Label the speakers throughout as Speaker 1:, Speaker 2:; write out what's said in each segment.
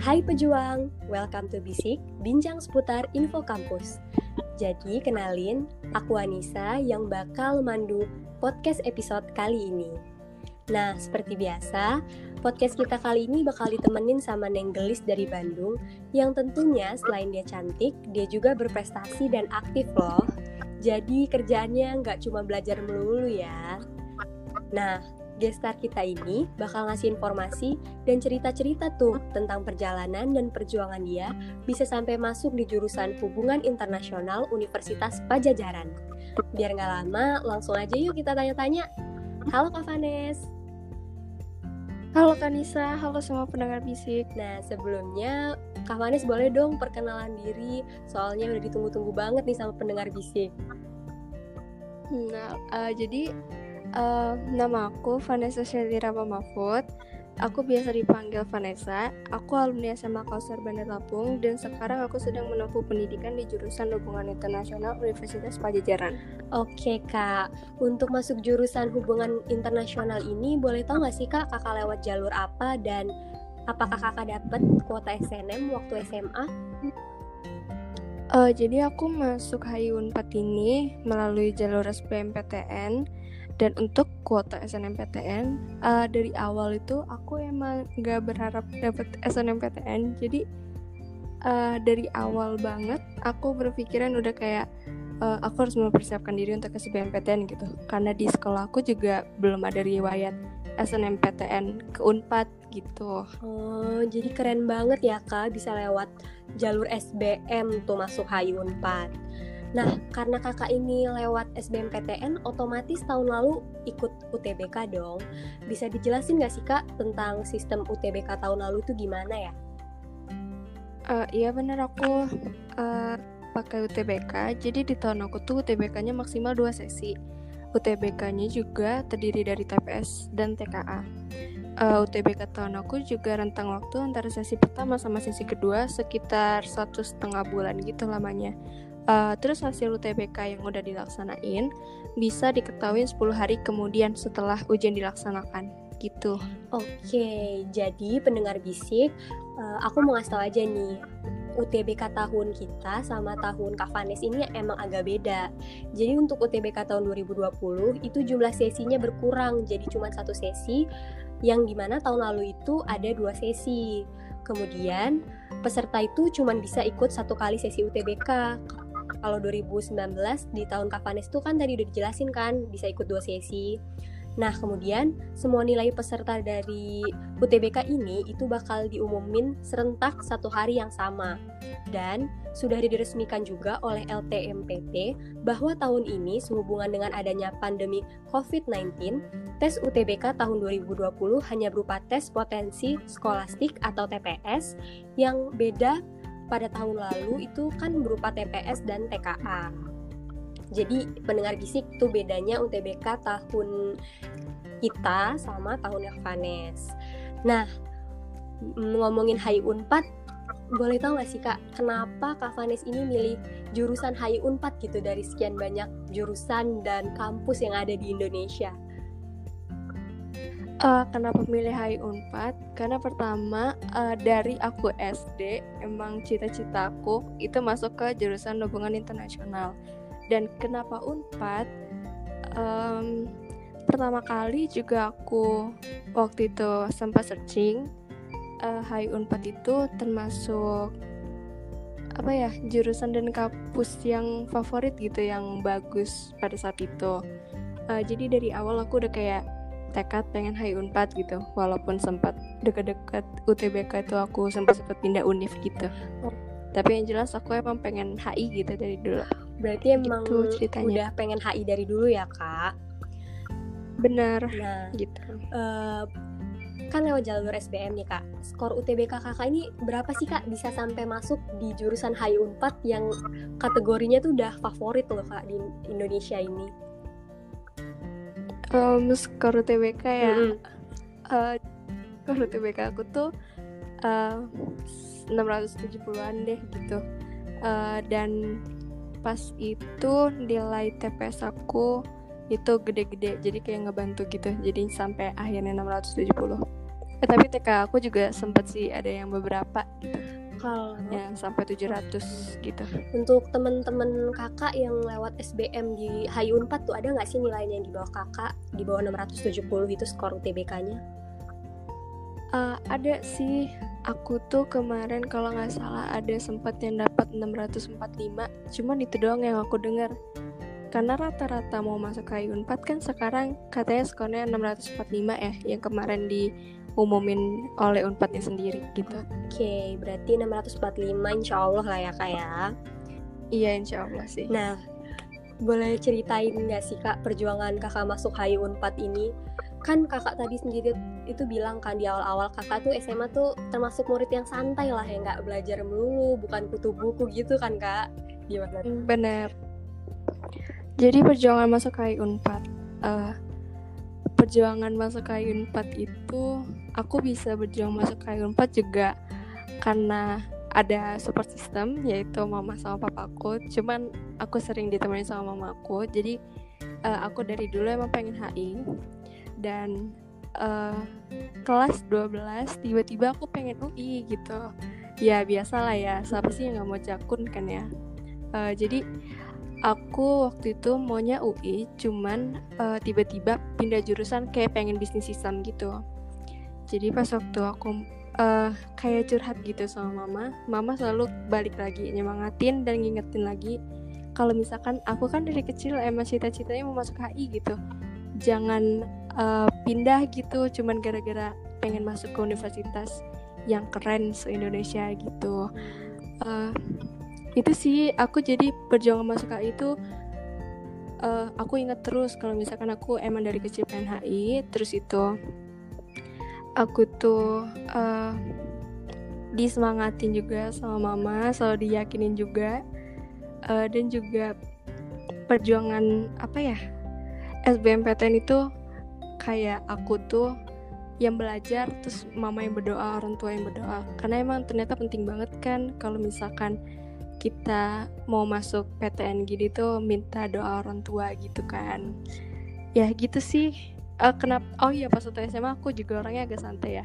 Speaker 1: Hai pejuang, welcome to Bisik, bincang seputar info kampus. Jadi kenalin, aku Anissa yang bakal mandu podcast episode kali ini. Nah, seperti biasa, podcast kita kali ini bakal ditemenin sama Neng Gelis dari Bandung yang tentunya selain dia cantik, dia juga berprestasi dan aktif loh. Jadi kerjaannya nggak cuma belajar melulu ya. Nah, gestar kita ini bakal ngasih informasi dan cerita-cerita tuh tentang perjalanan dan perjuangan dia bisa sampai masuk di jurusan Hubungan Internasional Universitas Pajajaran. Biar nggak lama, langsung aja yuk kita tanya-tanya. Halo Kak Vanes.
Speaker 2: Halo Kanisa, halo semua pendengar bisik.
Speaker 1: Nah, sebelumnya Kak Vanes boleh dong perkenalan diri, soalnya udah ditunggu-tunggu banget nih sama pendengar bisik.
Speaker 2: Nah, uh, jadi Uh, nama aku Vanessa Shelly Rama Mahfud. Aku biasa dipanggil Vanessa. Aku alumni SMA Kausar Bandar Lampung dan sekarang aku sedang menempuh pendidikan di jurusan Hubungan Internasional Universitas Pajajaran.
Speaker 1: Oke kak, untuk masuk jurusan Hubungan Internasional ini boleh tahu nggak sih kak kakak lewat jalur apa dan apakah kakak dapat kuota SNM waktu SMA?
Speaker 2: Uh, jadi aku masuk HI Unpad ini melalui jalur SBMPTN dan untuk kuota SNMPTN uh, dari awal itu aku emang gak berharap dapat SNMPTN jadi uh, dari awal banget aku berpikiran udah kayak uh, aku harus mempersiapkan diri untuk SBMPTN gitu karena di sekolah aku juga belum ada riwayat SNMPTN ke Unpad gitu.
Speaker 1: Oh, jadi keren banget ya Kak bisa lewat jalur SBM tuh masuk HI Unpad. Nah, karena kakak ini lewat SBMPTN, otomatis tahun lalu ikut UTBK dong. Bisa dijelasin nggak sih kak tentang sistem UTBK tahun lalu itu gimana ya?
Speaker 2: Uh, iya bener aku uh, pakai UTBK. Jadi di tahun aku tuh UTBK-nya maksimal dua sesi. UTBK-nya juga terdiri dari TPS dan TKA. Uh, UTBK tahun aku juga rentang waktu antara sesi pertama sama sesi kedua sekitar satu setengah bulan gitu lamanya. Uh, terus hasil UTBK yang udah dilaksanain bisa diketahui 10 hari kemudian setelah ujian dilaksanakan gitu.
Speaker 1: Oke, jadi pendengar bisik, uh, aku mau ngasih tau aja nih, UTBK tahun kita sama tahun Kak Vanes ini emang agak beda. Jadi untuk UTBK tahun 2020 itu jumlah sesinya berkurang, jadi cuma satu sesi, yang di mana tahun lalu itu ada dua sesi. Kemudian peserta itu cuma bisa ikut satu kali sesi UTBK kalau 2019 di tahun Kavanes itu kan tadi udah dijelasin kan bisa ikut dua sesi. Nah, kemudian semua nilai peserta dari UTBK ini itu bakal diumumin serentak satu hari yang sama. Dan sudah diresmikan juga oleh LTMPT bahwa tahun ini sehubungan dengan adanya pandemi COVID-19, tes UTBK tahun 2020 hanya berupa tes potensi skolastik atau TPS yang beda pada tahun lalu itu kan berupa TPS dan TKA. Jadi pendengar bisik tuh bedanya UTBK tahun kita sama tahun Vanes. Nah, ngomongin HI Unpad, boleh tahu gak sih kak, kenapa Kak Vanes ini milih jurusan HI Unpad gitu dari sekian banyak jurusan dan kampus yang ada di Indonesia?
Speaker 2: Uh, kenapa milih HI Unpad? Karena pertama uh, dari aku SD emang cita-cita aku itu masuk ke jurusan hubungan internasional. Dan kenapa Unpad? Um, pertama kali juga aku waktu itu sempat searching uh, HI Unpad itu termasuk apa ya jurusan dan kampus yang favorit gitu yang bagus pada saat itu. Uh, jadi dari awal aku udah kayak tekad pengen HI Unpad gitu walaupun sempat deket-deket UTBK itu aku sempat sempat pindah univ gitu. Oh. tapi yang jelas aku emang pengen HI gitu dari dulu.
Speaker 1: Berarti emang gitu ceritanya. udah pengen HI dari dulu ya kak?
Speaker 2: Bener nah gitu.
Speaker 1: uh, kan lewat jalur SBM nih kak. Skor UTBK kakak ini berapa sih kak bisa sampai masuk di jurusan HI Unpad yang kategorinya tuh udah favorit loh kak di Indonesia ini
Speaker 2: um, skor UTBK ya mm -hmm. uh, skor UTBK aku tuh uh, 670-an deh gitu. Uh, dan pas itu nilai TPS aku itu gede-gede jadi kayak ngebantu gitu jadi sampai akhirnya 670 eh, tapi TK aku juga sempet sih ada yang beberapa
Speaker 1: kalau
Speaker 2: yang sampai 700 gitu.
Speaker 1: Untuk teman-teman kakak yang lewat SBM di HI Unpad tuh ada nggak sih nilainya yang di bawah kakak? Di bawah 670 itu skor UTBK-nya
Speaker 2: uh, ada sih. Aku tuh kemarin kalau nggak salah ada sempat yang dapat 645 cuman itu doang yang aku dengar karena rata-rata mau masuk HI Unpad kan sekarang katanya skornya 645 ya yang kemarin diumumin oleh Unpadnya sendiri gitu
Speaker 1: Oke, berarti 645 insya Allah lah ya kak ya.
Speaker 2: iya insya Allah sih
Speaker 1: Nah, boleh ceritain nggak sih kak perjuangan kakak masuk HI Unpad ini? Kan kakak tadi sendiri itu bilang kan di awal-awal kakak tuh SMA tuh termasuk murid yang santai lah yang nggak belajar melulu, bukan kutu buku gitu kan kak? Gimana?
Speaker 2: Bener. Jadi perjuangan masuk HI Unpad. eh, perjuangan masuk HI Unpad itu aku bisa berjuang masuk HI Unpad juga karena ada support system yaitu mama sama papaku. Cuman aku sering ditemani sama mamaku. Jadi eh, aku dari dulu emang pengen HI dan eh, kelas 12 tiba-tiba aku pengen UI gitu. Ya biasalah ya, siapa sih yang nggak mau jakun kan ya. Eh, jadi aku waktu itu maunya UI cuman eh, tiba-tiba pindah jurusan kayak pengen bisnis sistem gitu jadi pas waktu aku eh, kayak curhat gitu sama mama mama selalu balik lagi nyemangatin dan ngingetin lagi kalau misalkan aku kan dari kecil emang cita-citanya mau masuk HI gitu. Jangan eh, pindah gitu cuman gara-gara pengen masuk ke universitas yang keren se-Indonesia gitu. Eh, itu sih aku jadi perjuangan masuk HI itu eh, aku inget terus kalau misalkan aku emang dari kecil pengen HI terus itu aku tuh eh, disemangatin juga sama mama selalu diyakinin juga Eh, dan juga perjuangan apa ya SBMPTN itu kayak aku tuh yang belajar terus mama yang berdoa orang tua yang berdoa. Karena emang ternyata penting banget kan kalau misalkan kita mau masuk PTN gini tuh minta doa orang tua gitu kan. Ya gitu sih Eh, kenapa oh iya pas waktu SMA aku juga orangnya agak santai ya.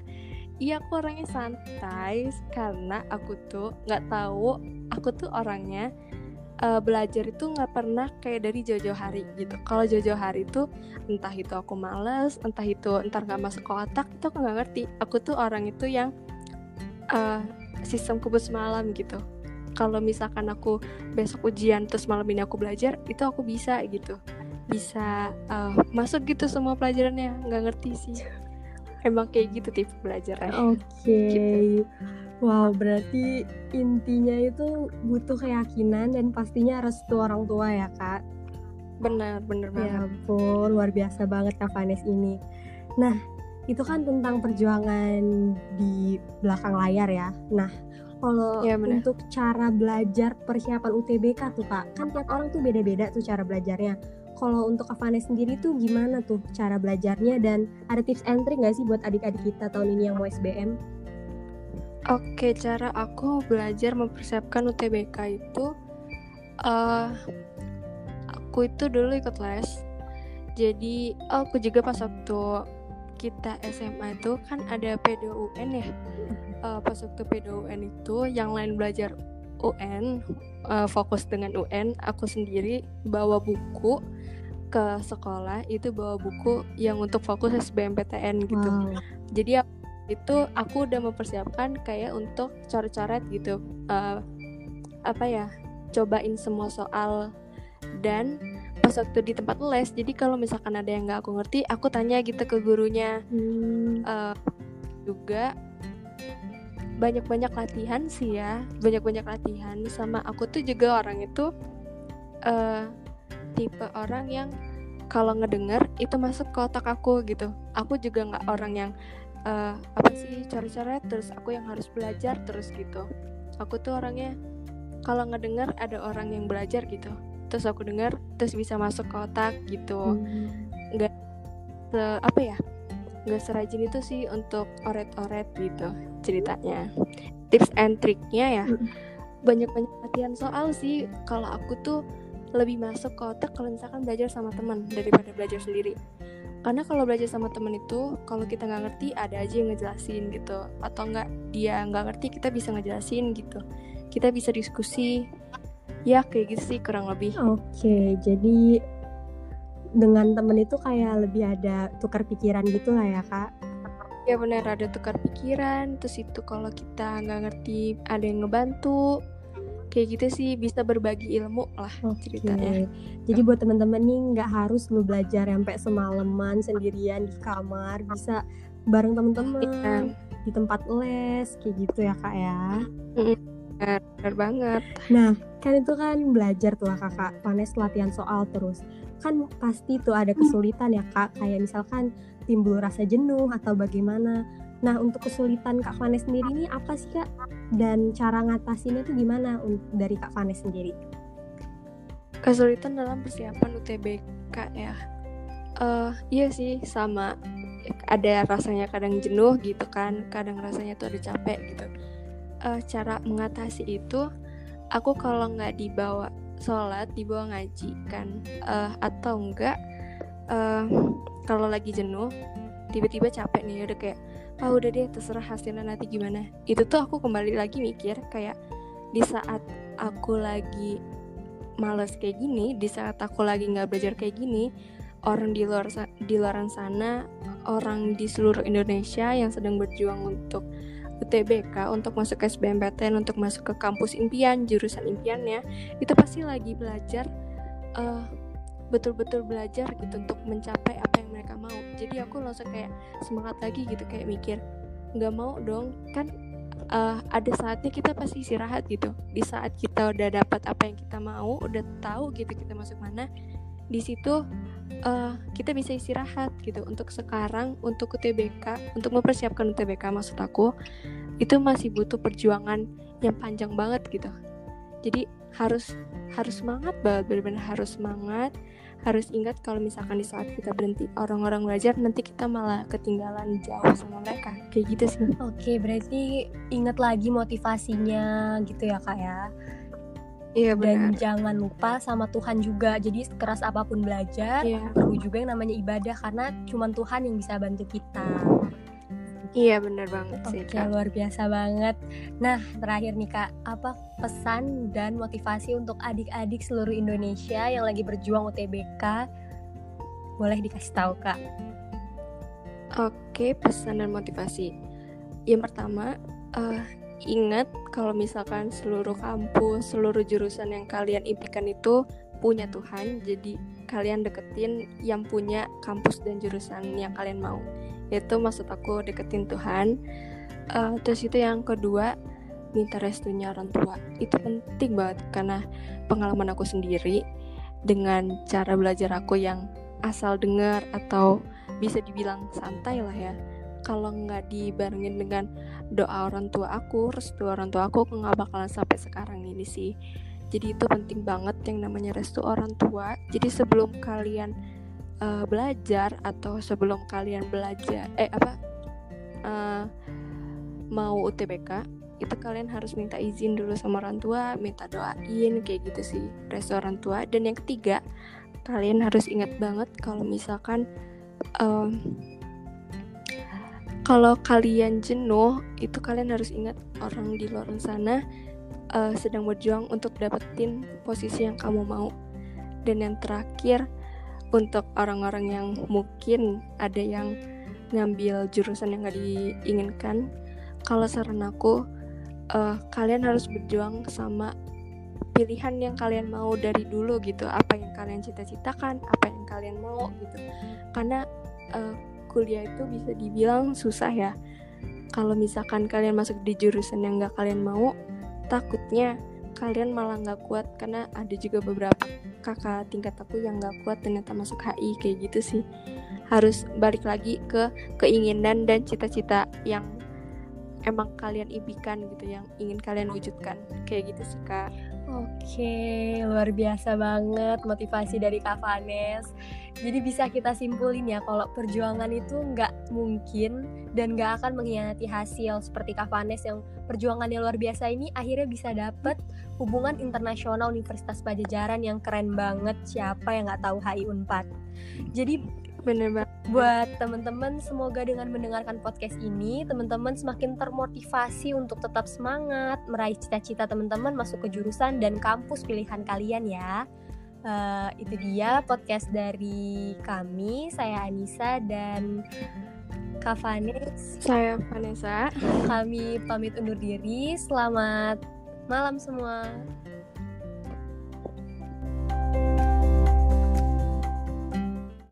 Speaker 2: Iya aku orangnya santai karena aku tuh nggak tahu aku tuh orangnya eh, belajar itu nggak pernah kayak dari jauh-jauh hari gitu. Kalau jauh-jauh hari itu entah itu aku males entah itu entar nggak masuk ke otak itu aku nggak ngerti. Aku tuh orang itu yang eh, sistem kubus malam gitu. Kalau misalkan aku besok ujian terus malam ini aku belajar itu aku bisa gitu bisa eh, masuk gitu semua pelajarannya nggak ngerti sih emang kayak gitu tipe belajarnya
Speaker 1: Oke.
Speaker 2: Gitu.
Speaker 1: Wow, berarti intinya itu butuh keyakinan dan pastinya restu orang tua ya, Kak.
Speaker 2: benar benar
Speaker 1: Ya
Speaker 2: banget
Speaker 1: ampun, luar biasa banget Kak Vanes ini. Nah, itu kan tentang perjuangan di belakang layar ya. Nah, kalau
Speaker 2: benar.
Speaker 1: untuk cara belajar persiapan UTBK tuh Kak, kan tiap orang tuh beda-beda tuh cara belajarnya. Kalau untuk Kak Vanes sendiri tuh gimana tuh cara belajarnya dan ada tips and trick nggak sih buat adik-adik kita tahun ini yang mau SBM?
Speaker 2: Oke, cara aku belajar mempersiapkan UTBK itu, eh aku itu dulu ikut les. Jadi aku juga pas waktu kita SMA itu kan ada PDUN ya. Eh, pas waktu PDUN itu yang lain belajar UN, eh, fokus dengan UN, aku sendiri bawa buku ke sekolah itu bawa buku yang untuk fokus SBMPTN gitu
Speaker 1: Wow.
Speaker 2: jadi itu aku udah mempersiapkan kayak untuk coret-coret gitu Eh, apa ya cobain semua soal dan pas waktu di tempat les jadi kalau misalkan ada yang nggak aku ngerti aku tanya gitu ke gurunya
Speaker 1: Hmm.
Speaker 2: Eh, juga banyak-banyak latihan sih ya. Banyak-banyak latihan. Sama aku tuh juga orang itu eh tipe orang yang kalau ngedenger itu masuk ke otak aku gitu. Aku juga nggak orang yang eh, apa sih coret-coret terus aku yang harus belajar terus gitu. Aku tuh orangnya kalau ngedenger ada orang yang belajar gitu. Terus aku denger terus bisa masuk ke otak gitu.
Speaker 1: Hmm.
Speaker 2: se- apa ya nggak serajin itu sih untuk oret-oret gitu ceritanya. Tips and triknya ya
Speaker 1: Mm.
Speaker 2: banyak-banyak latihan soal sih. Kalau aku tuh lebih masuk ke otak kalau misalkan belajar sama teman daripada belajar sendiri. Karena kalau belajar sama temen itu kalau kita nggak ngerti ada aja yang ngejelasin gitu. Atau nggak dia nggak ngerti kita bisa ngejelasin gitu. Kita bisa diskusi. Ya kayak gitu sih kurang lebih.
Speaker 1: Oke jadi dengan temen itu kayak lebih ada tukar pikiran gitu lah ya kak
Speaker 2: ya benar ada tukar pikiran terus itu kalau kita nggak ngerti ada yang ngebantu kayak gitu sih bisa berbagi ilmu lah okay. ceritanya.
Speaker 1: Jadi buat teman-teman nih nggak harus lu belajar sampai semalaman sendirian di kamar, bisa bareng teman-teman ya. di tempat les kayak gitu ya kak ya.
Speaker 2: Benar, benar banget.
Speaker 1: Nah kan itu kan belajar tuh kakak, panes latihan soal terus. Kan pasti tuh ada kesulitan ya kak, kayak misalkan timbul rasa jenuh atau bagaimana Nah, untuk kesulitan Kak Vanes sendiri ini apa sih Kak? Dan cara ngatasinnya tuh gimana dari Kak Vanes sendiri?
Speaker 2: Kesulitan dalam persiapan UTBK ya. Uh, iya sih sama ada rasanya kadang jenuh gitu kan, kadang rasanya tuh ada capek gitu. Uh, cara mengatasi itu aku kalau nggak dibawa sholat dibawa ngaji kan uh, atau enggak uh, kalau lagi jenuh tiba-tiba capek nih udah kayak ah udah deh terserah hasilnya nanti gimana. Itu tuh aku kembali lagi mikir kayak di saat aku lagi males kayak gini di saat aku lagi nggak belajar kayak gini orang di luar di luar sana orang di seluruh Indonesia yang sedang berjuang untuk UTBK untuk masuk ke SBMPTN untuk masuk ke kampus impian jurusan impiannya itu pasti lagi belajar uh, betul-betul belajar gitu untuk mencapai apa yang mereka mau. Jadi aku langsung kayak semangat lagi gitu kayak mikir nggak mau dong kan uh, ada saatnya kita pasti istirahat gitu. Di saat kita udah dapat apa yang kita mau udah tahu gitu kita masuk mana di situ uh, kita bisa istirahat gitu. Untuk sekarang untuk UTBK untuk mempersiapkan UTBK maksud aku itu masih butuh perjuangan yang panjang banget gitu. Jadi harus harus semangat banget benar-benar harus semangat. Harus ingat kalau misalkan di saat kita berhenti orang-orang belajar nanti kita malah ketinggalan jauh sama mereka. Kayak gitu sih.
Speaker 1: Oke berarti ingat lagi motivasinya gitu ya kak ya
Speaker 2: Iya benar.
Speaker 1: Dan jangan lupa sama Tuhan juga. Jadi keras apa pun belajar, iya. perlu juga yang namanya ibadah karena cuma Tuhan yang bisa bantu kita.
Speaker 2: Iya benar banget
Speaker 1: sih Oke, luar biasa banget. Nah terakhir nih kak, apa pesan dan motivasi untuk adik-adik seluruh Indonesia yang lagi berjuang UTBK? Boleh dikasih tahu kak?
Speaker 2: Oke, pesan dan motivasi. Yang pertama, uh, ingat kalau misalkan seluruh kampus, seluruh jurusan yang kalian impikan itu punya Tuhan, jadi kalian deketin yang punya kampus dan jurusan yang kalian mau. Itu maksud aku deketin Tuhan. Uh, terus itu yang kedua minta restunya orang tua. Itu penting banget karena pengalaman aku sendiri dengan cara belajar aku yang asal dengar atau bisa dibilang santai lah ya kalau nggak dibarengin dengan doa orang tua aku restu orang tua aku nggak bakalan sampai sekarang ini sih jadi itu penting banget yang namanya restu orang tua jadi sebelum kalian uh, belajar atau sebelum kalian belajar eh apa uh, mau UTBK itu kalian harus minta izin dulu sama orang tua, minta doain kayak gitu sih resto orang tua. Dan yang ketiga, kalian harus ingat banget kalau misalkan um, kalau kalian jenuh, itu kalian harus ingat orang di luar sana uh, sedang berjuang untuk dapetin posisi yang kamu mau. Dan yang terakhir, untuk orang-orang yang mungkin ada yang ngambil jurusan yang gak diinginkan kalau saran aku uh, kalian harus berjuang sama pilihan yang kalian mau dari dulu gitu apa yang kalian cita-citakan apa yang kalian mau gitu karena uh, kuliah itu bisa dibilang susah ya. Kalau misalkan kalian masuk di jurusan yang gak kalian mau takutnya kalian malah nggak kuat karena ada juga beberapa kakak tingkat aku yang nggak kuat ternyata masuk HI kayak gitu sih. Harus balik lagi ke keinginan dan cita-cita yang emang kalian impikan gitu yang ingin kalian wujudkan kayak gitu sih kak
Speaker 1: Oke, luar biasa banget motivasi dari Kak Vanes. Jadi bisa kita simpulin ya kalau perjuangan itu nggak mungkin dan nggak akan mengkhianati hasil seperti Kak Vanes yang perjuangannya luar biasa ini akhirnya bisa dapet hubungan internasional Universitas Pajajaran yang keren banget siapa yang nggak tahu HI Unpad. Jadi
Speaker 2: bener banget
Speaker 1: buat teman-teman semoga dengan mendengarkan podcast ini teman-teman semakin termotivasi untuk tetap semangat meraih cita-cita teman-teman masuk ke jurusan dan kampus pilihan kalian ya. Uh, itu dia podcast dari kami, saya Anissa dan Kak Vanes.
Speaker 2: Saya Vanessa.
Speaker 1: Kami pamit undur diri. Selamat malam semua.